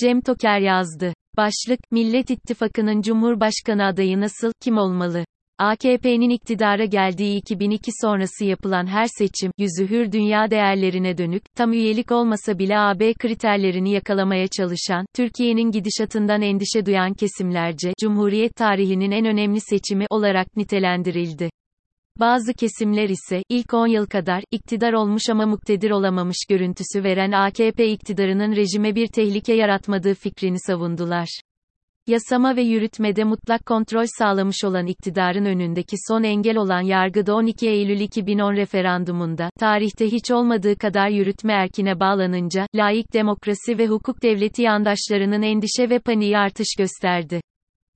Cem Toker yazdı. Başlık, Millet İttifakı'nın Cumhurbaşkanı adayı nasıl, kim olmalı? AKP'nin iktidara geldiği 2002 sonrası yapılan her seçim, yüzü hür dünya değerlerine dönük, tam üyelik olmasa bile AB kriterlerini yakalamaya çalışan, Türkiye'nin gidişatından endişe duyan kesimlerce, Cumhuriyet tarihinin en önemli seçimi olarak nitelendirildi. Bazı kesimler ise, ilk 10 yıl kadar, iktidar olmuş ama muktedir olamamış görüntüsü veren AKP iktidarının rejime bir tehlike yaratmadığı fikrini savundular. Yasama ve yürütmede mutlak kontrol sağlamış olan iktidarın önündeki son engel olan yargıda 12 Eylül 2010 referandumunda, tarihte hiç olmadığı kadar yürütme erkine bağlanınca, layık demokrasi ve hukuk devleti yandaşlarının endişe ve paniği artış gösterdi.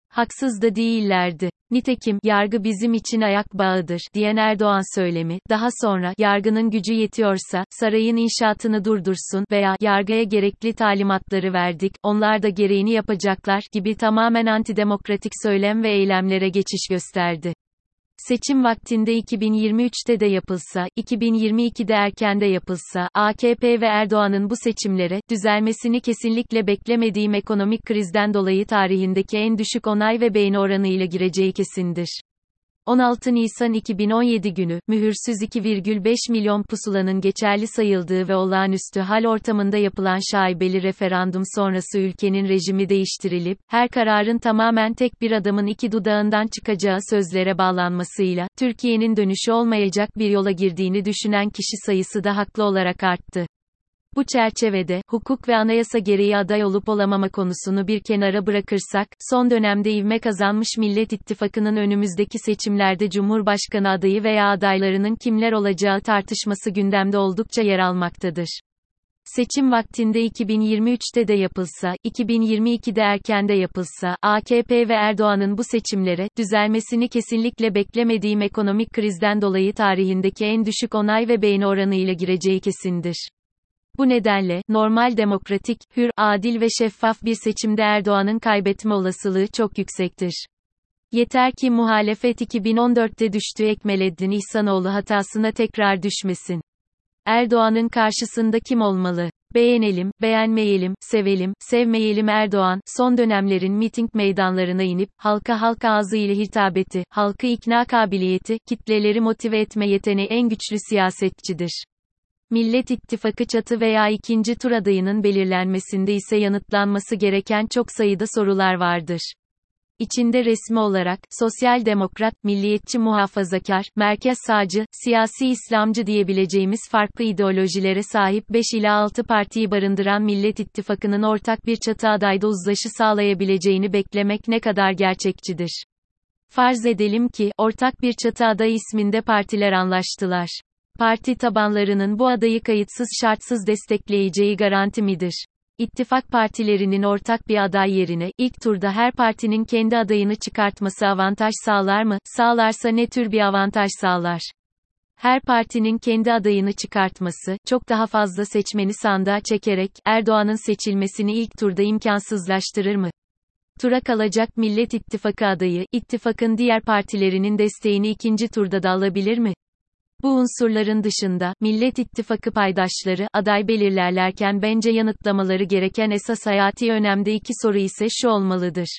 Haksız da değillerdi. Nitekim, yargı bizim için ayak bağıdır, diyen Erdoğan söylemi, daha sonra, yargının gücü yetiyorsa, sarayın inşaatını durdursun veya, yargıya gerekli talimatları verdik, onlar da gereğini yapacaklar, gibi tamamen antidemokratik söylem ve eylemlere geçiş gösterdi. Seçim vaktinde 2023'te de yapılsa, 2022'de erkende yapılsa, AKP ve Erdoğan'ın bu seçimlere, düzelmesini kesinlikle beklemediğim ekonomik krizden dolayı tarihindeki en düşük onay ve beğeni oranıyla gireceği kesindir. 16 Nisan 2017 günü, mühürsüz 2,5 milyon pusulanın geçerli sayıldığı ve olağanüstü hal ortamında yapılan şaibeli referandum sonrası ülkenin rejimi değiştirilip, her kararın tamamen tek bir adamın iki dudağından çıkacağı sözlere bağlanmasıyla, Türkiye'nin dönüşü olmayacak bir yola girdiğini düşünen kişi sayısı da haklı olarak arttı. Bu çerçevede, hukuk ve anayasa gereği aday olup olamama konusunu bir kenara bırakırsak, son dönemde ivme kazanmış Millet İttifakı'nın önümüzdeki seçimlerde Cumhurbaşkanı adayı veya adaylarının kimler olacağı tartışması gündemde oldukça yer almaktadır. Seçim vaktinde 2023'te de yapılsa, 2022'de erkende yapılsa, AKP ve Erdoğan'ın bu seçimlere, düzelmesini kesinlikle beklemediğim ekonomik krizden dolayı tarihindeki en düşük onay ve beğeni oranıyla gireceği kesindir. Bu nedenle, normal demokratik, hür, adil ve şeffaf bir seçimde Erdoğan'ın kaybetme olasılığı çok yüksektir. Yeter ki muhalefet 2014'te düştüğü Ekmeleddin İhsanoğlu hatasına tekrar düşmesin. Erdoğan'ın karşısında kim olmalı? Beğenelim, beğenmeyelim, sevelim, sevmeyelim Erdoğan, son dönemlerin miting meydanlarına inip, halka halk ağzıyla hitabeti, halkı ikna kabiliyeti, kitleleri motive etme yeteneği en güçlü siyasetçidir. Millet İttifakı çatı veya ikinci tur adayının belirlenmesinde ise yanıtlanması gereken çok sayıda sorular vardır. İçinde resmi olarak, sosyal demokrat, milliyetçi muhafazakar, merkez sağcı, siyasi İslamcı diyebileceğimiz farklı ideolojilere sahip 5 ila 6 partiyi barındıran Millet İttifakı'nın ortak bir çatı adayda uzlaşı sağlayabileceğini beklemek ne kadar gerçekçidir. Farz edelim ki, ortak bir çatı aday isminde partiler anlaştılar. Parti tabanlarının bu adayı kayıtsız şartsız destekleyeceği garanti midir? İttifak partilerinin ortak bir aday yerine, ilk turda her partinin kendi adayını çıkartması avantaj sağlar mı? Sağlarsa ne tür bir avantaj sağlar? Her partinin kendi adayını çıkartması, çok daha fazla seçmeni sandığa çekerek, Erdoğan'ın seçilmesini ilk turda imkansızlaştırır mı? Tura kalacak Millet İttifakı adayı, ittifakın diğer partilerinin desteğini ikinci turda da alabilir mi? Bu unsurların dışında, Millet İttifakı paydaşları, aday belirlerlerken bence yanıtlamaları gereken esas hayati önemde iki soru ise şu olmalıdır.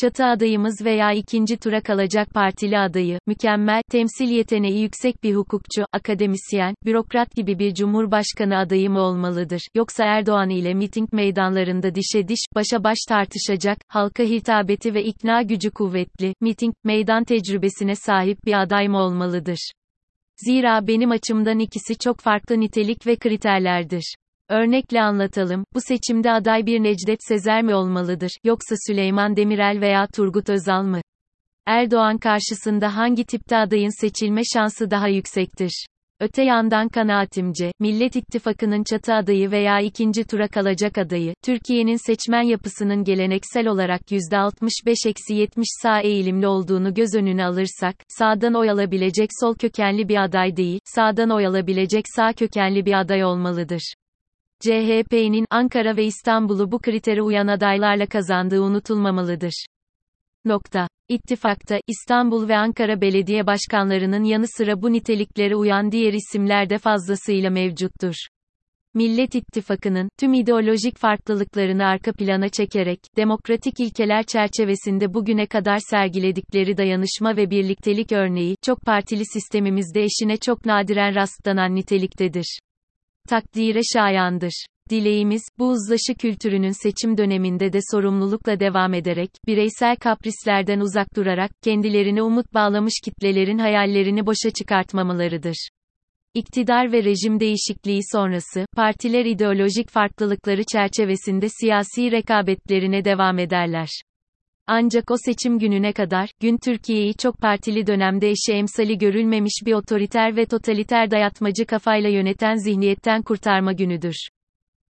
Çatı adayımız veya ikinci tura kalacak partili adayı, mükemmel, temsil yeteneği yüksek bir hukukçu, akademisyen, bürokrat gibi bir cumhurbaşkanı adayı mı olmalıdır, yoksa Erdoğan ile miting meydanlarında dişe diş, başa baş tartışacak, halka hitabeti ve ikna gücü kuvvetli, miting, meydan tecrübesine sahip bir aday mı olmalıdır? Zira benim açımdan ikisi çok farklı nitelik ve kriterlerdir. Örnekle anlatalım, bu seçimde aday bir Necdet Sezer mi olmalıdır, yoksa Süleyman Demirel veya Turgut Özal mı? Erdoğan karşısında hangi tipte adayın seçilme şansı daha yüksektir? Öte yandan kanaatimce, Millet İttifakı'nın çatı adayı veya ikinci tura kalacak adayı, Türkiye'nin seçmen yapısının geleneksel olarak %65-70 sağ eğilimli olduğunu göz önüne alırsak, sağdan oy alabilecek sol kökenli bir aday değil, sağdan oy alabilecek sağ kökenli bir aday olmalıdır. CHP'nin Ankara ve İstanbul'u bu kritere uyan adaylarla kazandığı unutulmamalıdır. Nokta. İttifakta, İstanbul ve Ankara belediye başkanlarının yanı sıra bu niteliklere uyan diğer isimler de fazlasıyla mevcuttur. Millet İttifakı'nın, tüm ideolojik farklılıklarını arka plana çekerek, demokratik ilkeler çerçevesinde bugüne kadar sergiledikleri dayanışma ve birliktelik örneği, çok partili sistemimizde eşine çok nadiren rastlanan niteliktedir. Takdire şayandır. Dileğimiz, bu uzlaşı kültürünün seçim döneminde de sorumlulukla devam ederek, bireysel kaprislerden uzak durarak, kendilerine umut bağlamış kitlelerin hayallerini boşa çıkartmamalarıdır. İktidar ve rejim değişikliği sonrası, partiler ideolojik farklılıkları çerçevesinde siyasi rekabetlerine devam ederler. Ancak o seçim gününe kadar, gün Türkiye'yi çok partili dönemde eşi emsali görülmemiş bir otoriter ve totaliter dayatmacı kafayla yöneten zihniyetten kurtarma günüdür.